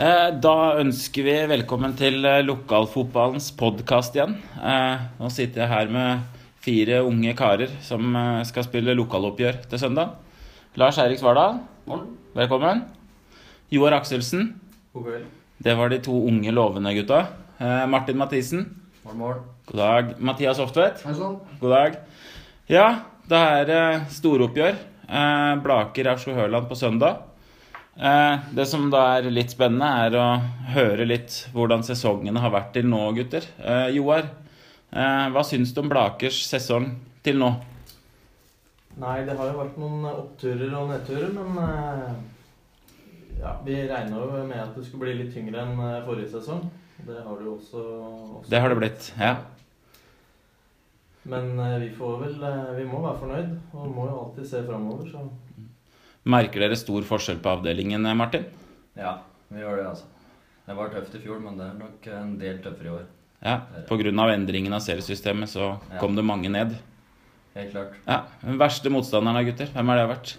Eh, Da ønsker vi velkommen til eh, lokalfotballens podkast igjen. Eh, Nå sitter jeg her med fire unge karer som skal spille lokaloppgjør til søndag. Lars Eirik Svardal, velkommen. Joar Akselsen. Det var de to unge, lovende gutta. Martin Mathisen. God dag. Mathias Oftvedt. God dag. Ja, det er storoppgjør. Blaker Aurskog Høland på søndag. Eh, det som da er litt spennende, er å høre litt hvordan sesongene har vært til nå, gutter. Eh, Joar, eh, hva syns du om Blakers sesong til nå? Nei, det har jo vært noen oppturer og nedturer, men ja, vi regna jo med at det skulle bli litt tyngre enn forrige sesong. Det har det jo også, også Det har det blitt. Ja. Men vi får vel Vi må være fornøyd, og må jo alltid se framover, så Merker dere stor forskjell på avdelingen, eh, Martin? Ja, vi gjør det, altså. Det var tøft i fjor, men det er nok en del tøffere i år. Ja, Pga. endringen av seriesystemet så Ja. kom det mange ned. Helt klart. Ja, Den verste motstanderen da, gutter? Hvem har det vært?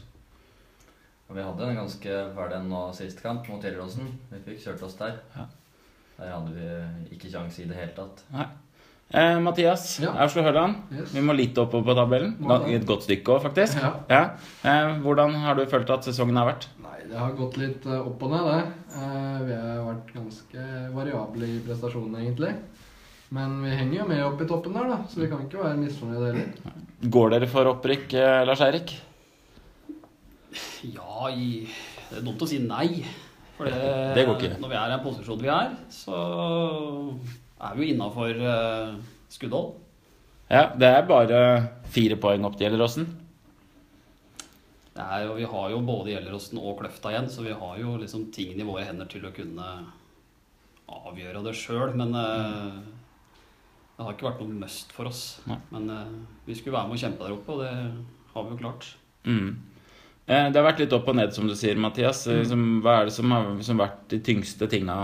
Og vi hadde en ganske fæl en nå sist kamp mot Gjelleråsen. Vi fikk kjørt oss der. Ja. Der hadde vi ikke kjangs i det hele tatt. Eh, Mathias Ja. Aurskog Høland. Yes. Vi må litt oppover på tabellen. I. Et godt stykke òg, faktisk. Ja. Eh, hvordan har du følt at sesongen har vært? Nei, det har gått litt eh, opp og ned, det. Eh, Vi har vært ganske variable i prestasjonene, egentlig. Men vi henger jo med opp i toppen der, da, så vi kan ikke være misfornøyde heller. Går dere for opprykk, eh, Lars Eirik? Ja, i, det er dumt å si nei. For det, Det går ikke. Når vi er i den posisjonen vi er, så er vi jo innafor uh, skuddhold. Ja, det er bare fire poeng opp til Gjelleråsen. Er jo, vi har jo både Gjelleråsen og Kløfta igjen, så vi har jo liksom tingene i våre hender til å kunne avgjøre det sjøl. Men eh, det har ikke vært noe must for oss. Nei. Men eh, vi skulle være med og kjempe der oppe, og det har vi jo klart. Mm. Det har vært litt opp og ned, som du sier, Mathias. Liksom, hva er det som har som vært de tyngste tinga?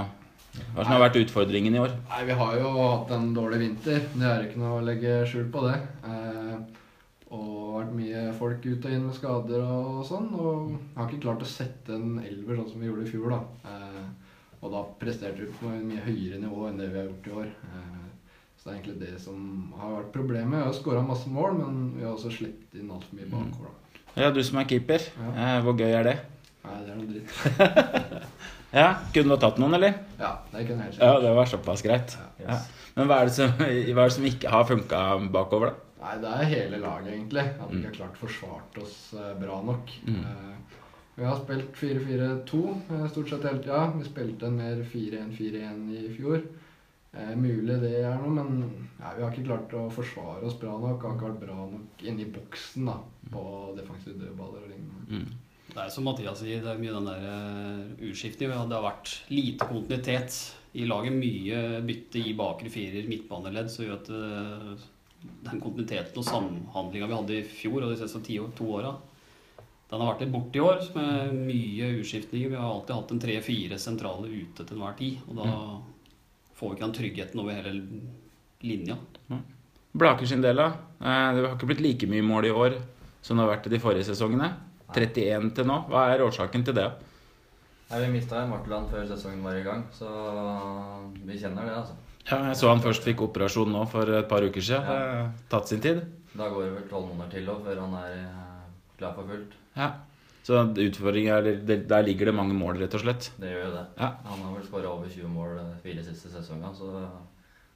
Hva som har vært utfordringen i år? Nei, vi har jo hatt en dårlig vinter. Det er ikke noe å legge skjul på det. Eh, og vært mye folk ut og inn med skader og sånn. Og har ikke klart å sette en elver sånn som vi gjorde i fjor, da. Eh, og da presterte vi på en mye høyere nivå enn det vi har gjort i år. Eh, så det er egentlig det som har vært problemet. Vi har skåra masse mål, men vi har også sluppet inn altfor mye bakover. da. Ja, du som er keeper. Ja. Eh, hvor gøy er det? Nei, det er noe dritt. Ja, Kunne du ha tatt noen, eller? Ja, det kunne jeg helt Ja, det var såpass greit. Ja. Ja. Men hva er det som, hva er det som ikke har funka bakover, da? Nei, det er hele laget, egentlig. At vi ikke har klart forsvart oss eh, bra nok. Mm. Eh, vi har spilt 4-4-2 eh, stort sett hele tida. Vi spilte en mer 4-1-4-1 i fjor. Eh, mulig det er noe, men ja, vi har ikke klart å forsvare oss bra nok. Har ikke vært bra nok inni boksen da, på defensive dødballer og lignende. Mm. Det er som Mathias sier, det er mye den der uh, utskiftningen. Det har vært lite kontinuitet i laget. Mye bytte i bakre firer, midtbaneledd, som gjør at eh, den kontinuiteten og samhandlinga vi hadde i fjor og de siste ti år, to åra, den har vært litt borte i år med mye utskiftninger. Vi har alltid hatt en tre-fire sentrale ute til enhver tid. Og da får vi ikke den tryggheten over hele linja. Blaker sin del? Eh, Det har ikke blitt like mye mål i år som det har vært de forrige sesongene. 31 til nå. Hva er årsaken til det? Nei, Vi mista Marteland før sesongen var i gang, så vi kjenner det, altså. Ja, jeg så han først fikk operasjon nå for et par uker siden. Det tatt sin tid. Da går det vel tolv måneder til også, før han er eh, klar for fullt. Ja. Så utfordringen er der- Der ligger det mange mål, rett og slett. Det gjør jo det. Ja. Han har vel skåra over 20 mål fire siste sesonger, så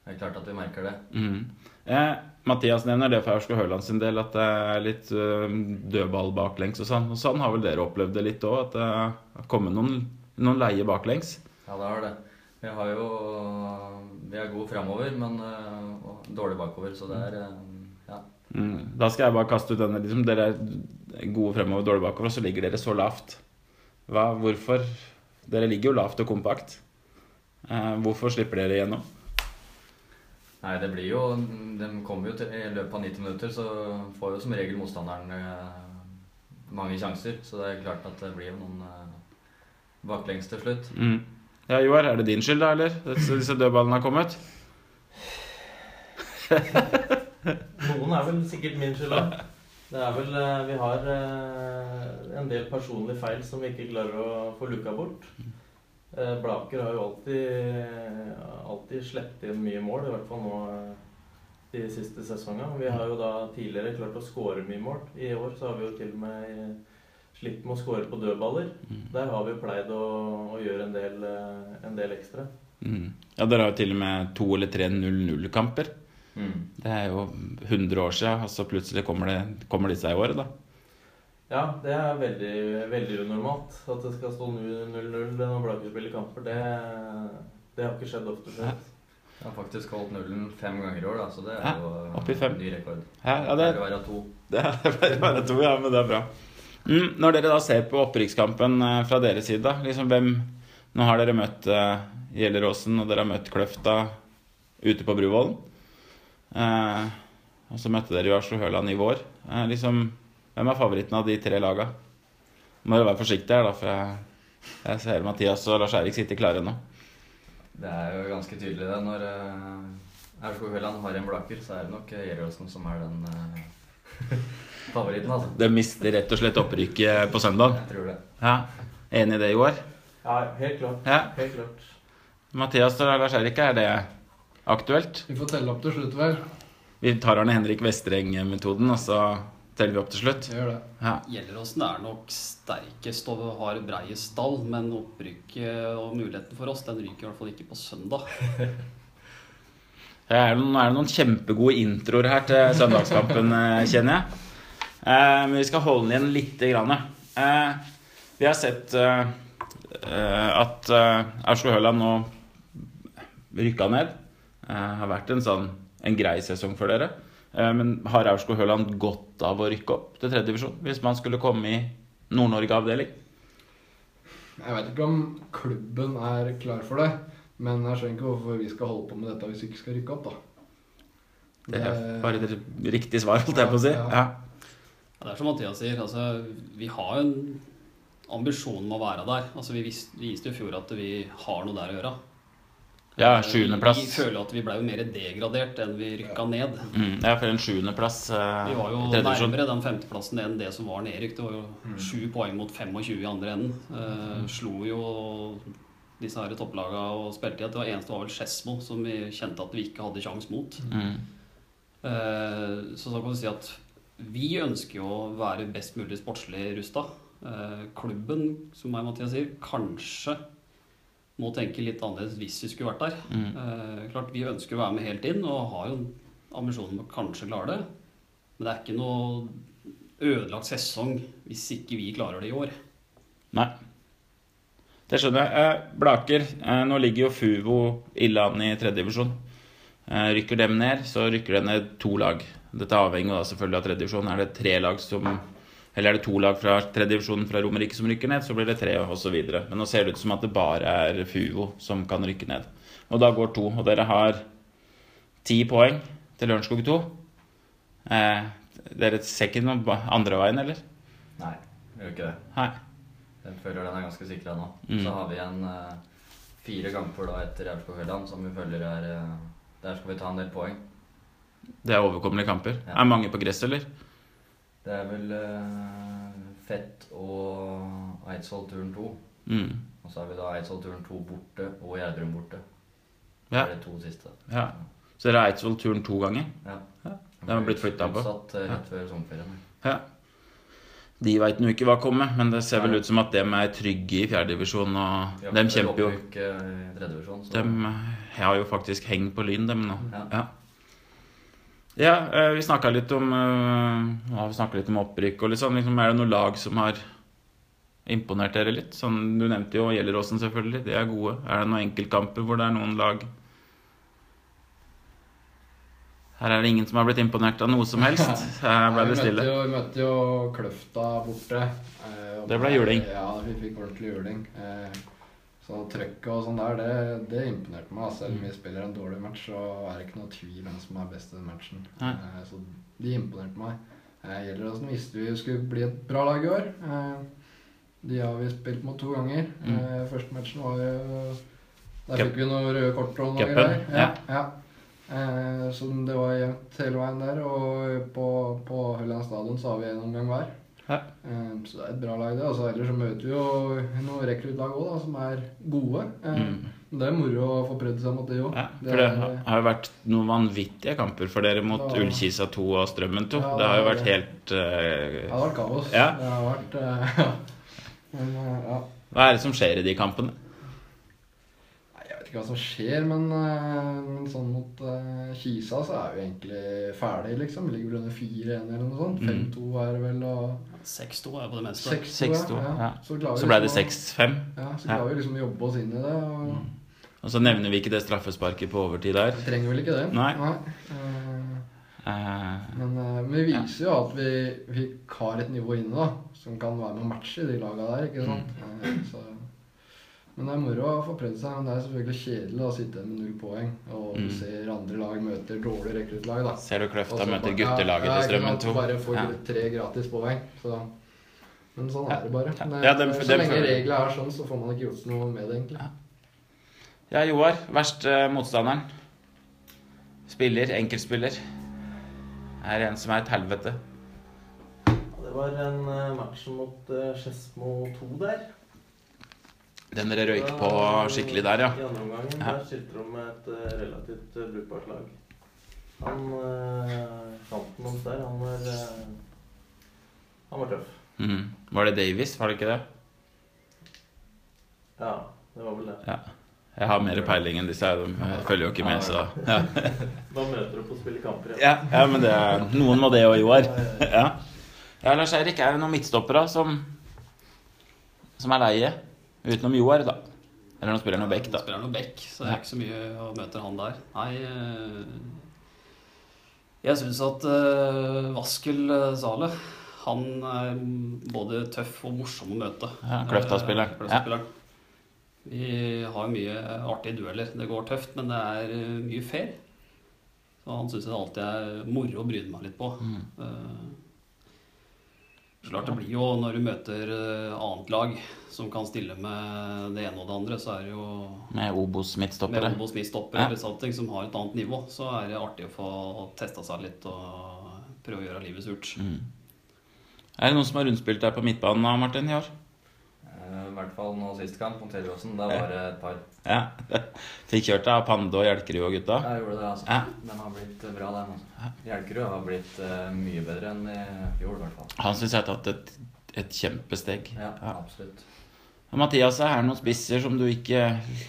det er klart at vi merker det. Mhm. Eh, Mathias nevner det for Aurskog Høland sin del, at det er litt uh, dødball baklengs og sånn. Og sånn har vel dere opplevd det litt òg, at det har kommet noen, noen leie baklengs? Ja, det har det. Vi har jo Vi er gode framover, men uh, dårlig bakover, så det er uh, Ja. Mm. Da skal jeg bare kaste ut denne. Liksom, dere er gode fremover, dårlig bakover, og så ligger dere så lavt. Hva, hvorfor? Dere ligger jo lavt og kompakt. Eh, hvorfor slipper dere igjennom? Nei, det blir jo De kommer jo til I løpet av 90 minutter så får jo som regel motstanderen eh, mange sjanser, så det er klart at det blir jo noen eh, baklengs til slutt. Mm. Ja, Joar, er det din skyld, da, eller? Disse, disse dødballene har kommet? Noen er vel sikkert min skyld òg. Det er vel eh, Vi har en del personlige feil som vi ikke klarer å få luka bort. Eh, Blaker har jo alltid, alltid sluppet inn mye mål, i hvert fall nå eh, de siste sesongene. Vi har jo da tidligere klart å skåre mye mål. I år så har vi jo til og med eh, slitt med å skåre på dødballer. Mm. Der har vi jo pleid å, å gjøre en del, en del ekstra. Mm. Ja, dere har jo til og med to eller tre 0-0-kamper. Mm. Det er jo 100 år siden, og så plutselig kommer, det, kommer disse i året, da. Ja, det er veldig, veldig unormalt. At det skal stå 0-0 når Blaker spiller kamper, det, det har ikke skjedd ofte før. Jeg har faktisk holdt nullen fem ganger i år, da, så det er jo en fem. ny rekord. Ja, ja det, Det være to. det er bare, bare to, ja, men det er bra. Mm, når dere da ser på opprykkskampen eh, fra deres side, da, liksom hvem Nå har dere møtt uh, Gjelleråsen, og dere har møtt Kløfta ute på Bruvollen. Uh, og så møtte dere jo Aslo Høland i vår. Uh, liksom, hvem er favoritten av de tre laga? Må jo være forsiktig her, da, for jeg, jeg ser Mathias og Lars Erik sitter klare nå. Det er jo ganske tydelig det. Når uh, Aurskog Høland har en Blaker, så er det nok Gjelleråsen som er den uh, favoritten, altså. De mister rett og slett opprykket på søndag. Jeg tror det. Ja, Enig i det, Joar? Ja, helt klart. Ja. Helt klart. Mathias og Lars Erik, er det aktuelt? Vi får telle opp til slutt, vel. Vi tar Arne Henrik Vestreng-metoden, og så teller vi opp til slutt. Det gjør det. Ja. Gjelleråsen er nok sterkest og har breiest stall, men opprykket og muligheten for oss, den ryker i hvert fall ikke på søndag. Det er, noen, er det noen kjempegode introer her til søndagskampen, eh, kjenner jeg. Eh, men vi skal holde den igjen lite grann. Eh, vi har sett eh, eh, at eh, Aurskog Høland nå rykka ned. Eh, har vært en sånn en grei sesong for dere. Eh, men har Aurskog Høland godt av å rykke opp til tredje divisjon hvis man skulle komme i Nord-Norge-avdeling? Jeg vet ikke om klubben er klar for det, men jeg skjønner ikke hvorfor vi skal holde på med dette hvis vi ikke skal rykke opp, da. Det er bare et riktig svar, holdt jeg på å si. Ja. Ja. Det er som Mathias sier, altså, vi har jo en ambisjon om å være der. Altså, vi vis- vi viste jo i fjor at vi har noe der å gjøre. Ja, Eh, sjuendeplass. Vi føler at vi ble jo mer degradert enn vi rykka ned. Mm, ja, for en sjuendeplass eh, Vi var jo nærmere den femteplassen enn det som var nedrykk. Det var jo sju poeng mot 25 i andre enden. Eh, slo jo disse her topplaga og spilte i at det var eneste var vel Skedsmo som vi kjente at vi ikke hadde sjans mot. Mm. Eh, så da kan du si at vi ønsker jo å være best mulig sportslig rusta. Eh, klubben, som meg og Mathias sier, kanskje må tenke litt annerledes hvis vi skulle vært der. Mm. Eh, klart Vi ønsker å være med helt inn og har jo en ambisjon om å kanskje klare det. Men det er ikke noe ødelagt sesong hvis ikke vi klarer det i år. Nei. Det skjønner jeg. Eh, Blaker, eh, nå ligger jo Fuvo ille an i tredje divisjon. Eh, rykker dem ned, så rykker det ned to lag. Dette avhenger da selvfølgelig av tredje divisjon. Er det tre lag som Eller er det to lag fra tredje divisjon fra Romerike som rykker ned, så blir det tre osv. Men nå ser det ut som at det bare er Fuvo som kan rykke ned. Og da går to. Og dere har ti poeng til Lørenskog 2. Eh, dere ser ikke noe andre veien, eller? Nei, vi gjør ikke det. Nei. Den føler den er ganske sikra nå. Mm. Så har vi en uh, fire kamper da etter Aurskog Høland som vi føler er uh, Der skal vi ta en del poeng. Det er overkommelige kamper. Ja. Er mange på gress, eller? Det er vel eh, Fett og Eidsvoll turen 2. Mm. Og så har vi da Eidsvoll turen 2 borte og Gjerdrum borte. Ja. Det er de to siste. Ja. Så dere har Eidsvoll-turen to ganger? Ja. Ja. Den har blitt flyttet på. Utsatt eh, rett før sommerferien. Ja. De veit nå ikke hva kommer, men det ser vel ut som at dem er trygge i fjerdedivisjon. Og Ja, dem kjemper jo opprykk, eh, i så- Dem har jo faktisk heng på Lyn, dem nå. Ja. Ja. Ja, eh, vi snakka litt om eh, ja, vi litt om opprykk og litt sånn. Liksom, er det noen lag som har imponert dere litt? Sånn, du nevnte jo Gjelleråsen, selvfølgelig. De er gode. Er det noen enkeltkamper hvor det er noen lag Her er det ingen som har blitt imponert av noe som helst. Her ble det stille. Vi møtte jo Kløfta borte. eh, Det ble juling. Ja, vi fikk ordentlig juling. Eh, så trøkket og sånn der, det, det imponerte meg. altså. Selv om vi spiller en dårlig match, så er det ikke noe tvil hvem som er best i den matchen. Eh, så de imponerte meg. Eh, Gjelleråsen visste vi skulle bli et bra lag i år. Eh, de har vi spilt mot to ganger. Mm. Eh, første matchen var jo Der fikk vi noen røde kort og noe greier. ja. ja. Eh, så det var jevnt hele veien der. Og på, på Hølland stadion så har vi en omgang hver. Ja. Eh, Så det er et bra lag, det. Altså, ellers så møter vi jo noen rekruttlag òg, som er gode. Eh, Mm. Det er moro å få prøvd seg mot det òg. Ja, for det har jo vært noen vanvittige kamper for dere mot Ja. Ullkisa 2 og Strømmen 2. Ja, Det har jo vært helt uh, Det har vært kaos. Ja. Det har vært uh. Men eh, ja. Hva er det som skjer i de kampene? Ikke hva som skjer, men, eh, men sånn mot uh, Kisa så er vi egentlig ferdig, liksom. Vi ligger vel under 4-1 eller noe sånt. Mm. 5-2 er det vel, og 6-2 er på det meste. 6-2. 6-2, ja. Så, Så ble det liksom 6-5. Ja, så Ja. klarer vi liksom å jobbe oss inn i det. Og Og så nevner vi ikke det straffesparket på overtid der. vi trenger vel ikke det. Nei. Nei. Eh, Men, men vi viser jo at vi, vi har et nivå inne da, som kan være med å matche de laga der. ikke sant? Mm. Så, men det er moro å få prøvd seg. Men det er selvfølgelig kjedelig å sitte med null poeng. Og du Mm. ser andre lag møter dårlig rekruttlag. ser du Kløfta så møter guttelaget ja, til ja, Strømmen ikke 2? sant, Bare får Ja. tre gratis poeng. Så. Men sånn er det bare. Ja. Men, Ja, dem- så dem lenge reglene er sånn, så får man ikke gjort noe med det, egentlig. Ja. Ja, Joar. Verste motstanderen? Spiller, enkeltspiller. Er en som er et helvete. Ja, Det var en uh, match mot uh, Skedsmo 2 der. Den dere røyk på skikkelig der, ja. I andre omgang Ja. skilte de med et eh, relativt uh, brukbart lag. Han uh, fant noen der. Han var eh, Han var tøff. Mm. Var det Davies, var det ikke det? Ja, det var vel det. Ja. Jeg har mer peiling enn disse. De følger jo ikke med, så ja. Da møter du på å spille kamper igjen. Ja, ja, men det er, noen må det òg, Joar. Ja. ja, Lars Eirik, er det noen midtstoppere som, som er leie? Utenom Joar, da. Eller nå spiller han jo back, da. Spiller noe back, så det er ikke så mye å møte han der. Nei eh, Jeg syns at uh, Vaskel Zale han er både tøff og morsom å møte. Ja, Kløfta-spilleren. Eh, Kløfta-spilleren. Vi har mye artige dueller. Det går tøft, men det er eh, mye fair. Så han syns jeg alltid er moro å bryne meg litt på. Mm. Eh, Klart det blir jo når du møter eh, annet lag som kan stille med det ene og det andre, så er det jo Med Obos med. Obos-midtstoppere Ja. sånne som har et annet nivå, så er det artig å få testa seg litt og prøve å gjøre livet surt. Mm. Er det noen som har rundspilt deg på midtbanen, Martin, i år? Eh, I hvert fall nå sist kamp mot Teleråsen. Da var det et par. Ja. Fikk kjørt deg av Pande og Hjelkerud og gutta? Jeg gjorde det, altså. Ja. Den har blitt bra, den. altså. Hjelkerud har blitt uh, mye bedre enn i fjor, i hvert fall. Han syns jeg har tatt et, et kjempesteg. Ja, Ja. absolutt. Og Mathias, er det noen spisser som du ikke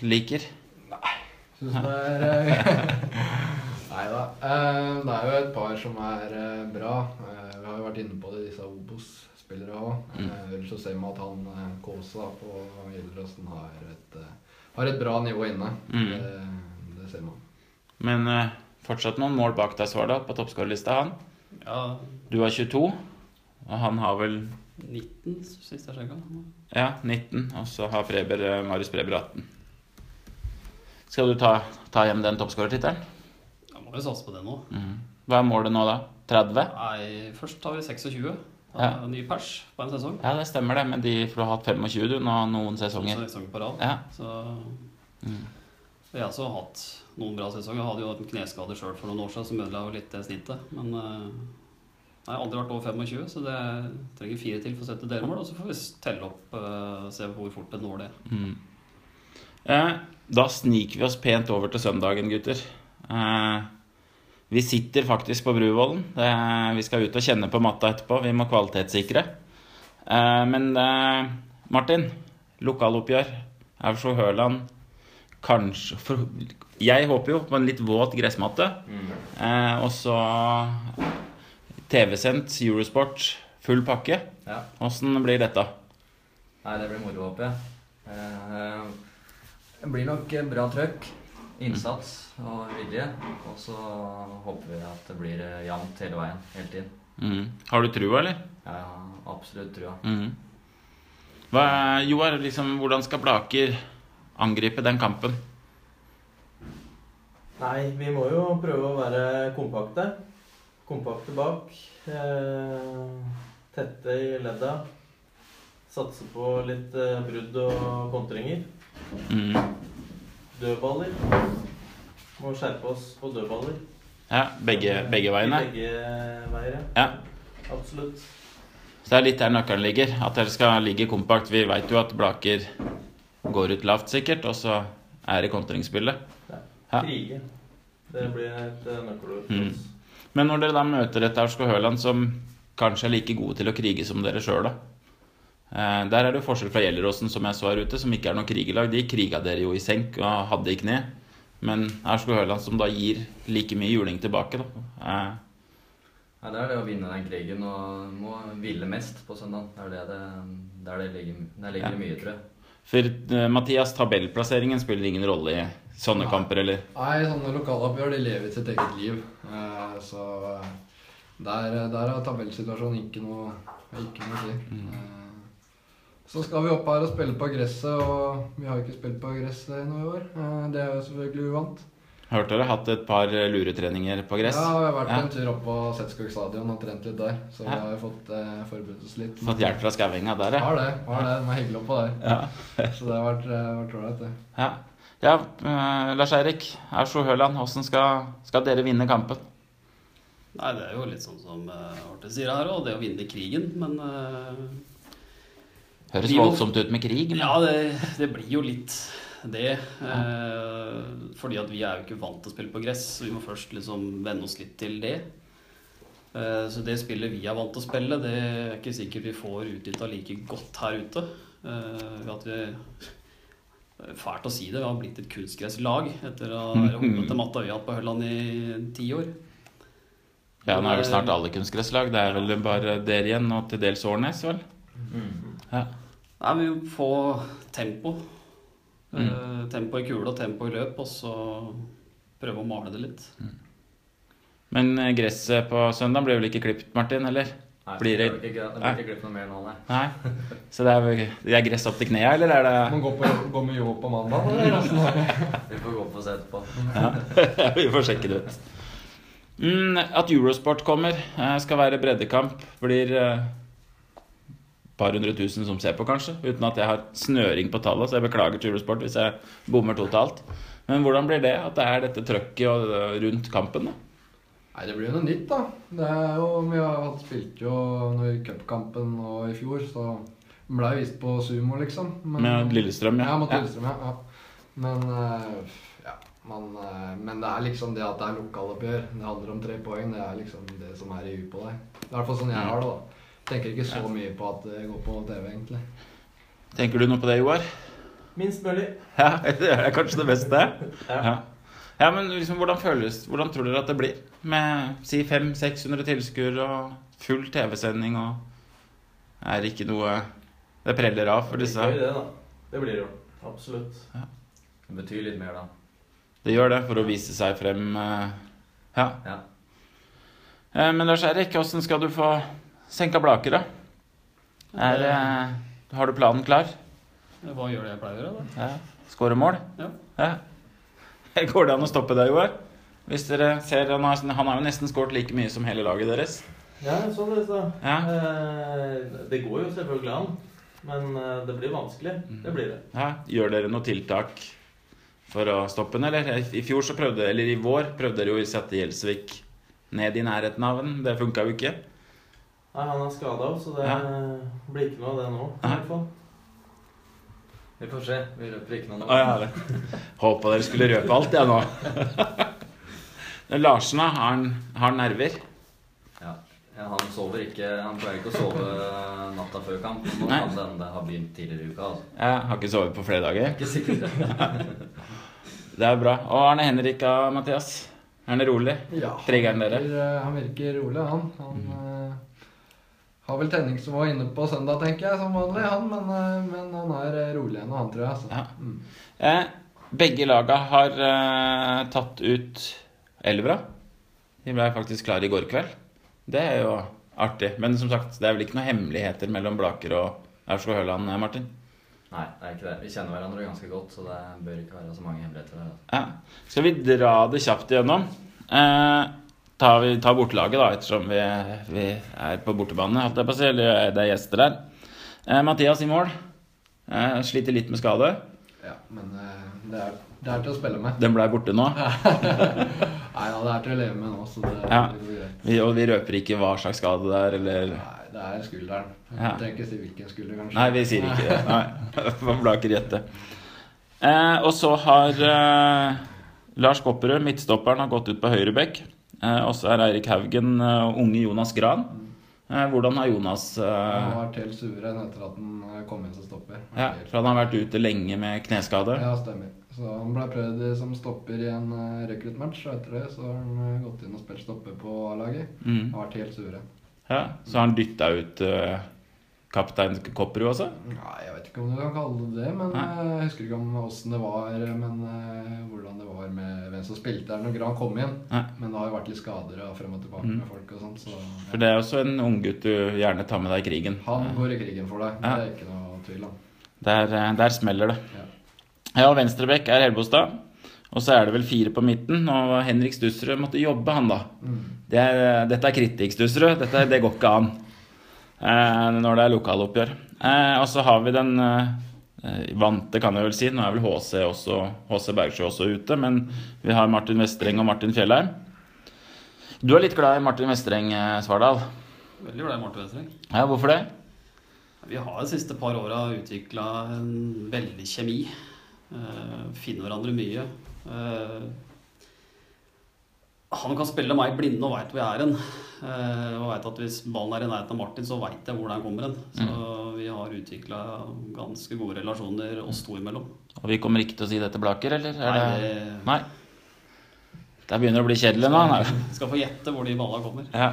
liker? Nei. Syns det er eh, Nei da. Eh, Det er jo et par som er eh, bra. Eh, Vi har jo vært inne på det, disse Obos-spillere òg. Mm. Ellers så ser man at han eh, Kåsa på Gjelleråsen har, eh, har et bra nivå inne. Mm. Det, det ser man. Men eh, fortsatt noen mål bak deg, Svarda, på toppskårerlista, han. Ja, Du har 22, og han har vel 19 sist jeg sjekka. ja, 19. Og så har Freber, Marius Freber 18. Skal du ta, ta hjem den toppskårertittelen? Jeg må jo satse på det nå. Mm. Hva er målet nå, da? 30? Nei, først tar vi 26. Ja. Ny pers på en sesong. Ja, det stemmer det, men de får ha hatt 25 du nå noen sesonger. sesonger. sesonger på rad. Ja. Så Mm. Jeg har også hatt noen bra sesonger. Jeg hadde jo en kneskade sjøl for noen år siden som ødela litt det snittet. Men eh, jeg har aldri vært over 25, så det trenger fire til for å sette delmål. Og så får vi telle opp og se hvor fort det når det. Mm. Eh, da sniker vi oss pent over til søndagen, gutter. Eh, vi sitter faktisk på Bruvollen. Vi skal ut og kjenne på matta etterpå. Vi må kvalitetssikre. Eh, men eh, Martin, lokaloppgjør. Aurskog Høland kanskje for, Jeg håper jo på en litt våt gressmatte. Mm. Eh, og så TV-sendt Eurosport, full pakke. Ja. Åssen blir dette? Nei, det blir moro, håper jeg. Eh, Det blir nok eh, bra trøkk, innsats og vilje. Og så håper vi at det blir eh, jevnt hele veien, hele tiden. Mm. Har du trua, eller? Ja, absolutt trua. Mhm. Hva, Joar, liksom, hvordan skal Blaker angripe den kampen? Nei, vi må jo prøve å være kompakte. Kompakte bak. Eh, tette i ledda. Satse på litt eh, brudd og kontringer. Mhm. Dødballer. Må skjerpe oss på dødballer. Ja, begge, begge veiene? Begge veier, ja. Absolutt. Så det er litt der nøkkelen ligger. At dere skal ligge kompakt. Vi veit jo at Blaker går ut lavt, sikkert, og så er det kontringsspillet. Ja. Krige. Det blir et eh, nøkkelord Mm. oss. Men når dere da møter et Aurskog Høland som kanskje er like gode til å krige som dere sjøl, da. Eh, der er det jo forskjell fra Gjelleråsen, som jeg så her ute, som ikke er noe krigerlag. De kriga dere jo i senk og hadde i kne. Men Aurskog Høland som da gir like mye juling tilbake, da. Eh, Nei, det er det å vinne den krigen og må ville mest på søndag. Det er det det, der det ligger, der ligger ja. mye, tror jeg. for eh, Mathias, tabellplasseringen spiller ingen rolle i sånne Nei. kamper, eller? Nei, sånne lokaloppgjør de lever sitt eget liv. Eh, så der, der er tabellsituasjonen ikke noe, ikke noe å si. Eh, så skal vi opp her og spille på gresset, og vi har ikke spilt på gresset i i år. Eh, det er jo selvfølgelig uvant. Hørte dere hatt et par eh, luretreninger på gress? Ja, vi har vært Ja. en tur opp på Setskog stadion og trent litt der. Så vi har jo fått eh, forberedt oss litt. Fått hjelp fra skauinga der, ja. Har det. har det, De er hyggelige oppå der. ja. Så det har vært eh, vært ålreit, det. Ja, ja eh, Lars Eirik. Aurskog Høland, hvordan skal, skal dere vinne kampen? Nei, det er jo litt sånn som Arte sier her òg, det å vinne krigen. Men eh, Høres Vi voldsomt ut med krig. Men... ja, det, det blir jo litt det. eh, fordi at vi er jo ikke vant til å spille på gress, så vi må først liksom venne oss litt til det. Eh, så det spillet vi er vant til å spille, det er ikke sikkert vi får utnytta like godt her ute. Eh, at vi Fælt å si det, vi har blitt et kunstgresslag etter å ha hoppet til matta har på Hølland i ti år. Ja, nå er vel snart alle kunstgresslag. Det er vel bare dere igjen, og til dels Årnes, vel? Ja. Nei, vi må få tempo. Mm. Uh, tempo i kule og tempo i løp, og så prøve å male det litt. Men eh, gresset på søndag blir vel ikke klipt, Martin? eller? Nei, Blir det- ikke, det blir ikke glipp noe mer nå, nei. Nei? Så det er, det er gress opp til knærne, eller er det Man går, på, går med jobb på mandag, eller er? Vi får gå på og se etterpå. Ja, vi får sjekke det ut. Mm, at Eurosport kommer, eh, skal være breddekamp, blir par hundre tusen som ser på, kanskje. Uten at jeg har snøring på tallet, så jeg beklager til Eurosport hvis jeg bommer totalt. Men hvordan blir det at det er dette trøkket eh, rundt kampen? da? Nei, det blir jo noe nytt, da. Det er jo, Vi har spilt jo noe i cupkampen og i fjor, så ble jeg vist på sumo, liksom. Men- Med Lillestrøm, ja. Ja, mot. Lillestrøm, ja. ja. Men eh, ja, man, eh, men det er liksom det at det er lokaloppgjør. Det handler om tre poeng. Det er liksom det som er i huet på deg. Det er i hvert fall sånn jeg har det, da. Tenker ikke så mye på at det går på TV, egentlig. Tenker du noe på det, Joar? Minst mulig. Ja, det er kanskje det beste. Ja. Ja. Ja, men liksom, hvordan føles Hvordan tror dere at det blir? Med si 500-600 tilskuere og full TV-sending og Er ikke noe Det preller av for disse? Det blir det, da. Det blir det jo. Absolutt. Det betyr litt mer, da. Det gjør det for å vise seg frem. eh, Ja. Ja. Eh, Men Lars Erik, åssen skal du få senka blaker, da? Er, eh, har du planen klar? Hva gjør det jeg pleier å gjøre? da? Ja. Skåre mål? Ja. ja. Går det an å stoppe deg, Joar? Hvis dere ser, han har, han har jo nesten skåret like mye som hele laget deres. Ja, sånn det, så. Ja. Eh, det går jo selvfølgelig an, men eh, det blir vanskelig. Det blir det. Ja, gjør dere noe tiltak for å stoppe den, eller? I fjor så prøvde, eller i vår prøvde dere jo å sette Gjelsvik ned i nærheten av den. Det funka jo ikke. Nei, han er skada, så det Ja. blir ikke noe av det nå. i hvert fall. Vi får se. Vi røper ikke noe nå. Ah, ja. Håpa dere skulle røpe alt, jeg nå. Men Larsen, da? Har han, har han nerver? Ja. Ja, han sover ikke Han pleier ikke å sove natta før kamp. Nå Nei. kan det hende det har begynt tidligere i uka. altså. Jeg har ikke sovet på flere dager. Ikke sikkert. Det er bra. Og Arne Henrik og Mathias? Er han rolig? Ja, Trigger dere? Han virker, han virker rolig, han. Han eh, har vel Tenning som var inne på søndag, tenker jeg, som vanlig, han. Men, eh, men han er eh, rolig enn han, tror jeg. Altså. Ja. Mm. Eh, begge laga har eh, tatt ut elvera. De ble faktisk klare i går kveld. Det er jo artig. Men som sagt, det er vel ikke noen hemmeligheter mellom Blaker og Aurskog Høland, eh, Martin? Nei, det er ikke det. Vi kjenner hverandre ganske godt, så det bør ikke være så mange hemmeligheter der. altså. Ja. Skal vi dra det kjapt igjennom? Eh, tar vi tar bortelaget, da, ettersom vi, vi er på bortebane, holdt jeg på å si. Eller det er gjester der. Eh, Mathias i mål. Eh, sliter litt med skade. Ja, men eh, det, er, det er til å spille med. Den blei borte nå. Nei, ja, det er til å leve med nå, så det, Ja. går greit. Vi, og vi røper ikke hva slags skade det er, eller Nei, det er skulderen. Ja. trenger ikke si hvilken skulder, kanskje. Nei, vi sier ikke det. Nei, Man blaker gjette. Eh, og så har eh, Lars Kopperud, midtstopperen, har gått ut på høyre bekk. Eh, og så er Eirik Haugen eh, unge Jonas Gran. Eh, hvordan har Jonas Han har vært helt suveren etter at han kom inn som stopper. ja, For han har vært ute lenge med kneskade. Ja, stemmer. Så han ble prøvd som stopper i en rekruttmatch, og etter det så har han gått inn og spilt stopper på A-laget. Mm. Har vært helt suveren. Ja, så har han dytta ut kaptein Kopperud også? Nei, jeg vet ikke om du kan kalle det det, men Nei. eh, jeg husker ikke om åssen det var, men eh, hvordan det var med hvem som spilte der når han kom igjen. Nei. Men det har jo vært litt skader og frem og tilbake Mm. med folk og sånt, så For det er også en unggutt du gjerne tar med deg i krigen. han går i krigen for deg. Det er ikke noe tvil om. Der, eh, der smeller det. Ja. Ja, venstrebekk er Helbostad. Og så er det vel fire på midten. Og Henrik Stussrud måtte jobbe, han da. Mm. Det er, dette er kritikk, Stussrud. Det går ikke an når det er lokaloppgjør. Eh, og så har vi den eh, vante, kan jeg vel si. Nå er vel HC også HC Bergsjø også ute, men vi har Martin Vestreng og Martin Fjellheim. Du er litt glad i Martin Vestreng, eh, Svardal. Veldig glad i Martin Vestreng. Ja, hvorfor det? Vi har de siste par åra utvikla en veldig kjemi. Uh, finner hverandre mye. Eh, han kan spille meg blinde og veit hvor jeg er hen. Eh, og vet at hvis ballen er i nærheten av Martin, så veit jeg hvor den kommer hen. Så vi har utvikla ganske gode relasjoner oss to imellom. Og vi kommer ikke til å si det til Blaker, eller? Er Nei, det... Nei. Det begynner å bli kjedelig nå. Skal, skal få gjette hvor de ballene kommer. Ja.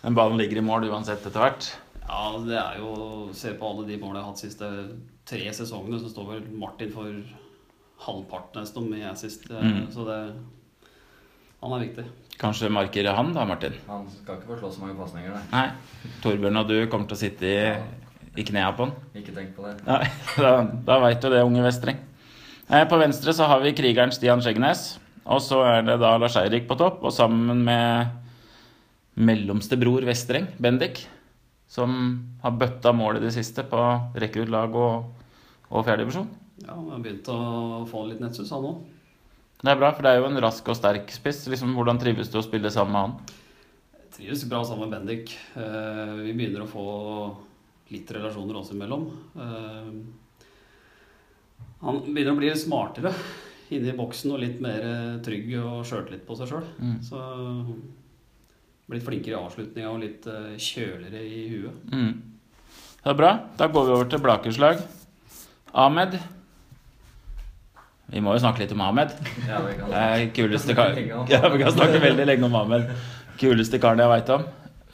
Den ballen ligger i mål uansett etter hvert. Ja, det er jo Se på alle de målene jeg har hatt de siste tre sesongene, så står vel Martin for halvparten nesten om jeg sist. Mm. Så det Han er viktig. Kanskje markere han da, Martin? Han skal ikke få slå så mange pasninger, nei. Nei. Torbjørn og du kommer til å sitte i, i knea på han. Ikke tenk på det. Nei, da, da veit du det, unge Vestreng. Eh, på venstre så har vi krigeren Stian Skjeggenes. Og så er det da Lars Eirik på topp, og sammen med mellomste bror Vestreng, Bendik, som har bøtta mål i det siste på rekruttlag og, og fjerdedivisjon. Ja, Han har begynt å få litt nettsus, han òg. Det er bra, for det er jo en rask og sterk spiss. Liksom, hvordan trives du å spille sammen med han? Jeg Trives bra sammen med Bendik. Eh, vi begynner å få litt relasjoner oss imellom. Eh, han begynner å bli smartere inne i boksen og litt mer trygg og sjøltillit på seg sjøl. Mm. Så blitt flinkere i avslutninga og litt eh, kjøligere i huet. Mm. Det er bra. Da går vi over til Blakerslag. Ahmed. Vi må jo snakke litt om Ahmed. Ja, vi kan kuleste kar... snakke Ja, vi kan snakke veldig lenge om Ahmed. Kuleste karen jeg veit om.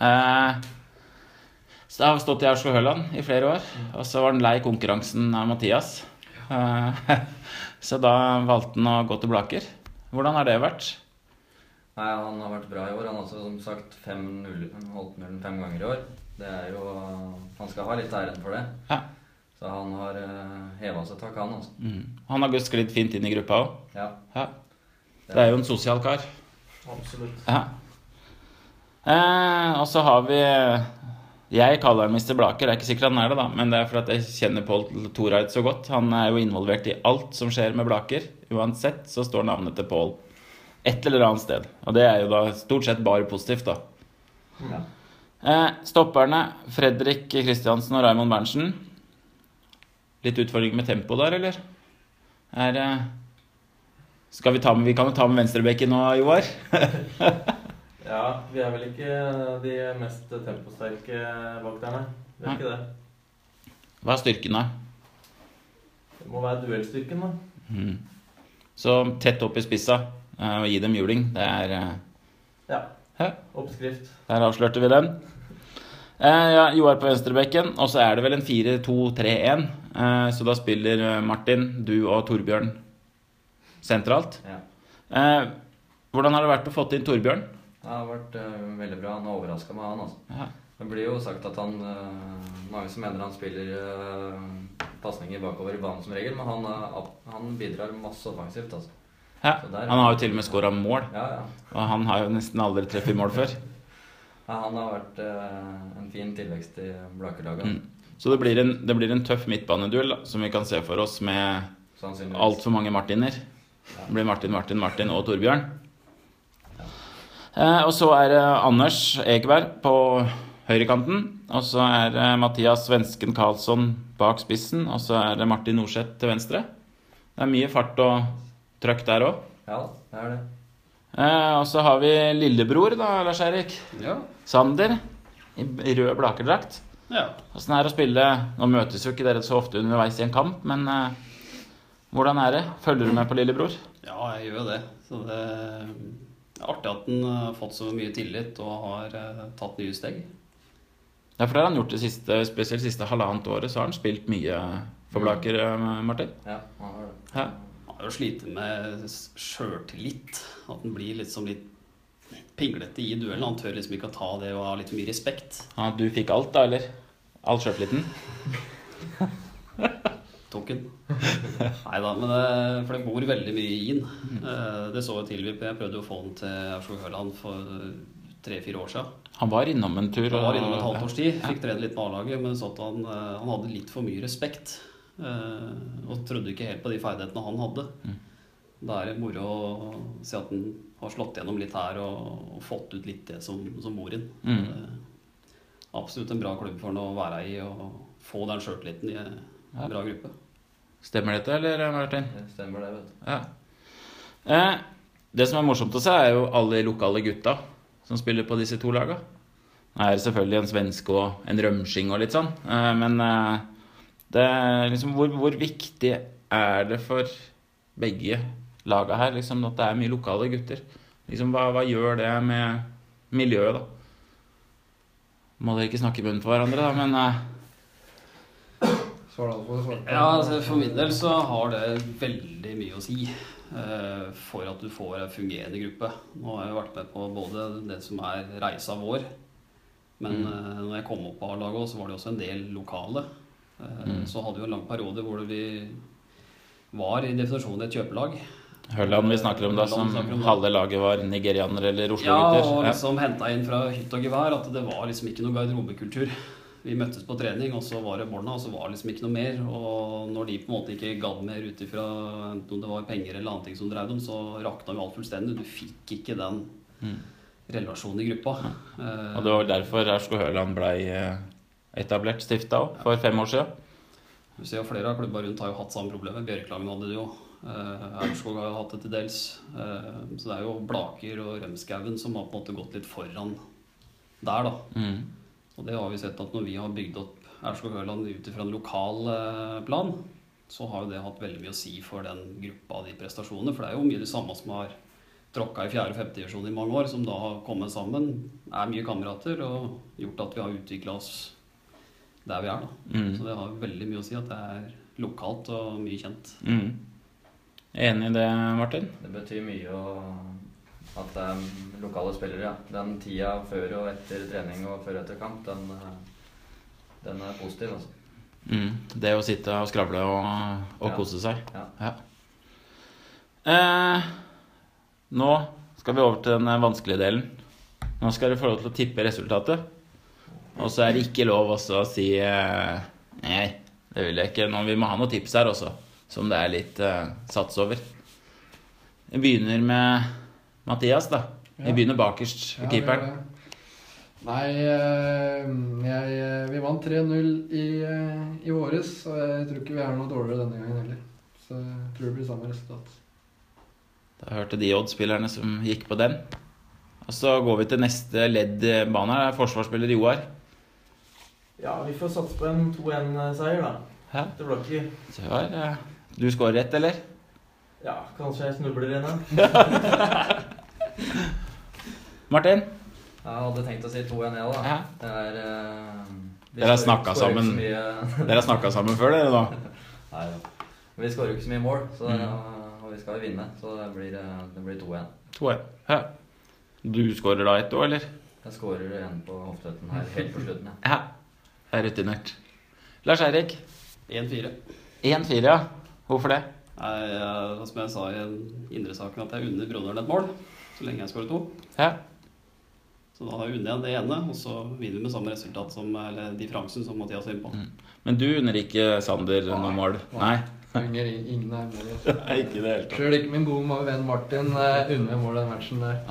Eh, så jeg har stått i Aurskog-Høland i flere år, og så var han lei konkurransen av Mathias. Eh, så da valgte han å gå til Blaker. Hvordan har det vært? Nei, Han har vært bra i år. Han har også som sagt fem null, holdt nullen fem ganger i år. Det er jo, Han skal ha litt æren for det. Ja. Så han har uh, heva seg tak, han. altså. Mm. Han har gått sklidd fint inn i gruppa òg. Ja. Ja. Det er jo en sosial kar. Absolutt. Ja. Eh, og så har vi Jeg kaller han Mr. Blaker. Det er ikke sikkert han er det, da, men det er fordi jeg kjenner Pål Torheid så godt. Han er jo involvert i alt som skjer med Blaker. Uansett så står navnet til Pål et eller annet sted. Og det er jo da stort sett bare positivt, da. Ja. Eh, stopperne Fredrik Kristiansen og Raymond Berntsen. Litt utfordring med tempo der, eller? Er eh, Skal vi ta med Vi kan jo ta med venstrebekken nå, Joar. Ja, vi er vel ikke de mest temposterke bak der, nei. Vi er ikke det. Hva er styrken, da? Det må være duellstyrken, da. Mm. Så tett opp i spissa eh, og gi dem juling. Det er eh, Ja. Hæ? Oppskrift. Der avslørte vi den. Eh, ja, Joar på venstrebekken, og så er det vel en 4-2-3-1. Eh, så da spiller eh, Martin, du og Torbjørn sentralt. ja. Eh, hvordan har det vært å få inn Torbjørn? Det har vært veldig bra. Han har overraska meg, han. altså. Ja. Det blir jo sagt at han Mange som mener han spiller pasninger bakover i banen som regel, men han, han bidrar masse offensivt, altså. Ja. Så der- Han har jo til og med skåra mål, Ja, ja. og han har jo nesten aldri treffet mål før. Ja han har vært eh, en fin tilvekst i Blakerlaget. Mm. Så det blir, en, det blir en tøff midtbaneduell da, som vi kan se for oss med altfor mange Martiner. Det blir Martin, Martin, Martin og Torbjørn. Eh, og så er det Anders Egeberg på høyrekanten. Og så er det Mathias Svensken Karlsson bak spissen, og så er det Martin Norseth til venstre. Det er mye fart og trøkk der òg. Ja, det er det. Eh, og så har vi lillebror, da, Lars Erik. Ja. Sander. I rød Blakerdrakt. ja. Åssen er det å spille Nå møtes jo ikke dere så ofte underveis i en kamp, men eh, hvordan er det? Følger du med på lillebror? Ja, jeg gjør jo det. Så det er artig at han har fått så mye tillit og har eh, tatt nye steg. Ja, for det har han gjort det siste, spesielt det siste halvannet året, så har han spilt mye for Blaker, eh, Martin. Ja, han har det. Ja. Har jo slitt med sjøltillit. At han blir litt som litt pinglete i duellen. Han tør liksom ikke å ta det og ha litt mye respekt. Ja, du fikk alt, da, eller? All sjøltilliten? Tok den. Nei da, men det, for det bor veldig mye i han. Eh, Det så jo til vi Jeg prøvde jo å få han til Aurskog-Høland for tre-fire år siden. Han var innom en tur. Han var innom et halvt års tid, fikk trene litt med A-laget, men så at han, eh, han hadde litt for mye respekt. Eh, Og trodde ikke helt på de ferdighetene han hadde. Da er det moro å se at han har slått gjennom litt her og, og fått ut litt det som, som mor inn. Mm. Eh, Absolutt en bra klubb for han å være i og få den sjøltilliten i en Ja. bra gruppe. Stemmer dette, eller, Martin? Det stemmer det, vet du. Ja. Eh, det som er morsomt å se, er jo alle de lokale gutta som spiller på disse to laga. Det er selvfølgelig en svenske og en rømsking og litt sånn, eh, men eh, er liksom hvor, hvor viktig er det for begge laga her liksom, at det er mye lokale gutter? Liksom, hva, hva gjør det med miljøet, da? Må dere ikke snakke i munnen på hverandre, da, men eh, Svar på svar. Ja, altså For min del så har det veldig mye å si eh, for at du får en fungerende gruppe. Nå har jeg vært med på både det som er reisa vår, men Mm. eh, når jeg kom opp på A-laget så var det også en del lokale. Eh, Mm. Så hadde vi en lang periode hvor vi var i definisjonen et kjøpelag. Hølland vi snakker om da, som om halve laget var nigerianere eller Ja, Oslo-gutter. og Ja. liksom henta inn fra hytt og gevær at det var liksom ikke noe garderobekultur. Vi møttes på trening, og så var det Borna, og så var det liksom ikke noe mer. Og når de på en måte ikke gadd mer ut ifra om det var penger eller annet som dreide dem, så rakna jo alt fullstendig. Du fikk ikke den Mm. relasjonen i gruppa. Ja. Og det var derfor Ersko Høland blei eh, etablert, stifta òg, for fem år siden. Du ser jo Flere av klubba rundt har jo hatt samme problemet. Bjørklagen hadde det jo. Uh, Aurskog har jo hatt det til dels. Eh, så det er jo Blaker og Rømskauen som har på en måte gått litt foran der, da. Mm. Og det har vi sett at når vi har bygd opp Aurskog-Høland ut ifra en lokal eh, plan, så har jo det hatt veldig mye å si for den gruppa av de prestasjonene. For det er jo mye de samme som har tråkka i fjerde- og femtedivisjon i mange år, som da har kommet sammen, er mye kamerater og gjort at vi har utvikla oss der vi er. da. Mm. Så det har veldig mye å si at det er lokalt og mye kjent. Mm. Enig i det, Martin? Det betyr mye å, at det er lokale spillere, ja. Den tida før og etter trening og før og etter kamp, den, den er positiv, altså. Mm. Det å sitte og skravle og, og Ja. kose seg. Ja. Eh, nå skal vi over til den vanskelige delen. Nå skal dere få lov til å tippe resultatet. Og så er det ikke lov også å si eh, Nei, det vil jeg ikke. Nå, vi må ha noen tips her også, som det er litt uh, sats over. Vi begynner med Mathias, da. Vi begynner bakerst ved keeperen. Ja, Nei, eh, jeg, vi vant 3-0 i, i våres, og jeg tror ikke vi er noe dårligere denne gangen heller. Så jeg tror det blir samme resultat. Da hørte de Odd-spillerne som gikk på den. Og så går vi til neste ledd i banen. er Forsvarsspiller Joar. Ja, vi får satse på en 2-1-seier, da. Hæ? Det blir ikke Så var, eh, Du skårer ett, eller? Ja, kanskje jeg snubler inn da. Martin? Jeg hadde tenkt å si 2-1, jeg, da. Ja. Det er eh, Dere har snakka sammen. Dere har snakka sammen før, dere, da? Nei da. Men Vi skårer jo ikke så mye mål, så det, Mm. og vi skal jo vinne. Så det blir, eh, det blir 2-1. 2-1. Ja. Du skårer da ett òg, eller? Jeg skårer en på hoftehøtten her helt på slutten. Ja. Er rutinert. Lars Eirik? 1-4. 1-4, ja. Hvorfor det? Nei, jeg, som jeg sa i den indresaken, at jeg unner broderen et mål så lenge jeg skårer to. Ja. Så da unner jeg det ene, og så vinner vi med samme resultat som eller differansen som Mathias er inne på. Mm. Men du unner ikke Sander noe mål? Nei? Unger, ingen er. Nei, ikke det hele tatt. Sjøl ikke min gode venn Martin uh, unner mål den matchen der.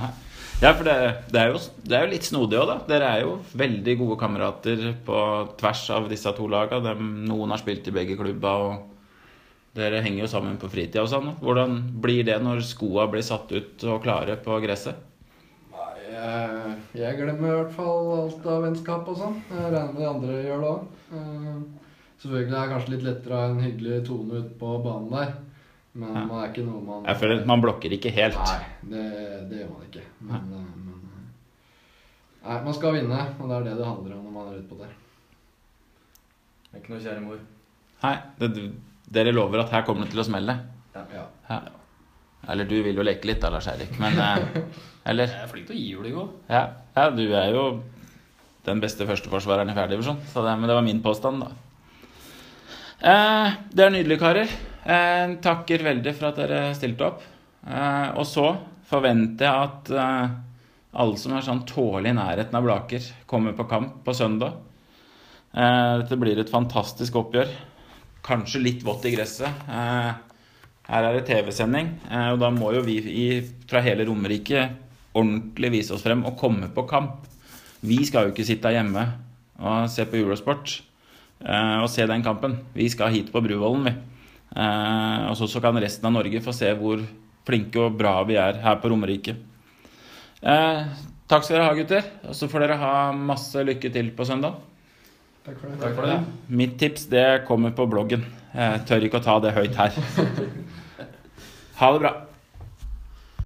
Ja, for det, det, er jo, det er jo litt snodig òg, da. Dere er jo veldig gode kamerater på tvers av disse to laga. Noen har spilt i begge klubba, og dere henger jo sammen på fritida og sånn. Hvordan blir det når skoa blir satt ut og klare på gresset? Nei, jeg, jeg glemmer i hvert fall alt av vennskap og sånn. Jeg regner med de andre gjør det òg. Selvfølgelig er det kanskje litt lettere å ha en hyggelig tone ute på banen der. Men Ja. man er ikke noe man Jeg føler Man blokker ikke helt. Nei, det, det gjør man ikke. Men, ja. men eh, Nei, man skal vinne, og det er det det handler om når man er ute på der. Det er ikke noe kjære mor. Nei, det, dere lover at her kommer det til å smelle? Ja. Ja. Eller du vil jo leke litt da, Lars Erik. Men eh, Eller? Jeg er flink til å gi juling òg. Ja, ja, du er jo den beste førsteforsvareren i fjerdedivisjon. Men det var min påstand, da. Eh, det er nydelig, karer. Eh, takker veldig for at dere stilte opp. Eh, og så forventer jeg at eh, alle som er sånn tålelig i nærheten av Blaker, kommer på kamp på søndag. Eh, dette blir et fantastisk oppgjør. Kanskje litt vått i gresset. Eh, her er det TV-sending, eh, og da må jo vi i, fra hele Romerike ordentlig vise oss frem og komme på kamp. Vi skal jo ikke sitte hjemme og se på Eurosport og se den kampen. Vi skal hit på Bruvollen, vi. Eh, og så, så kan resten av Norge få se hvor flinke og bra vi er her på Romerike. Eh, takk skal dere ha, gutter. Og så får dere ha masse lykke til på søndag. Takk for det. Takk for det. Mitt tips det kommer på bloggen. Jeg tør ikke å ta det høyt her. Ha det bra.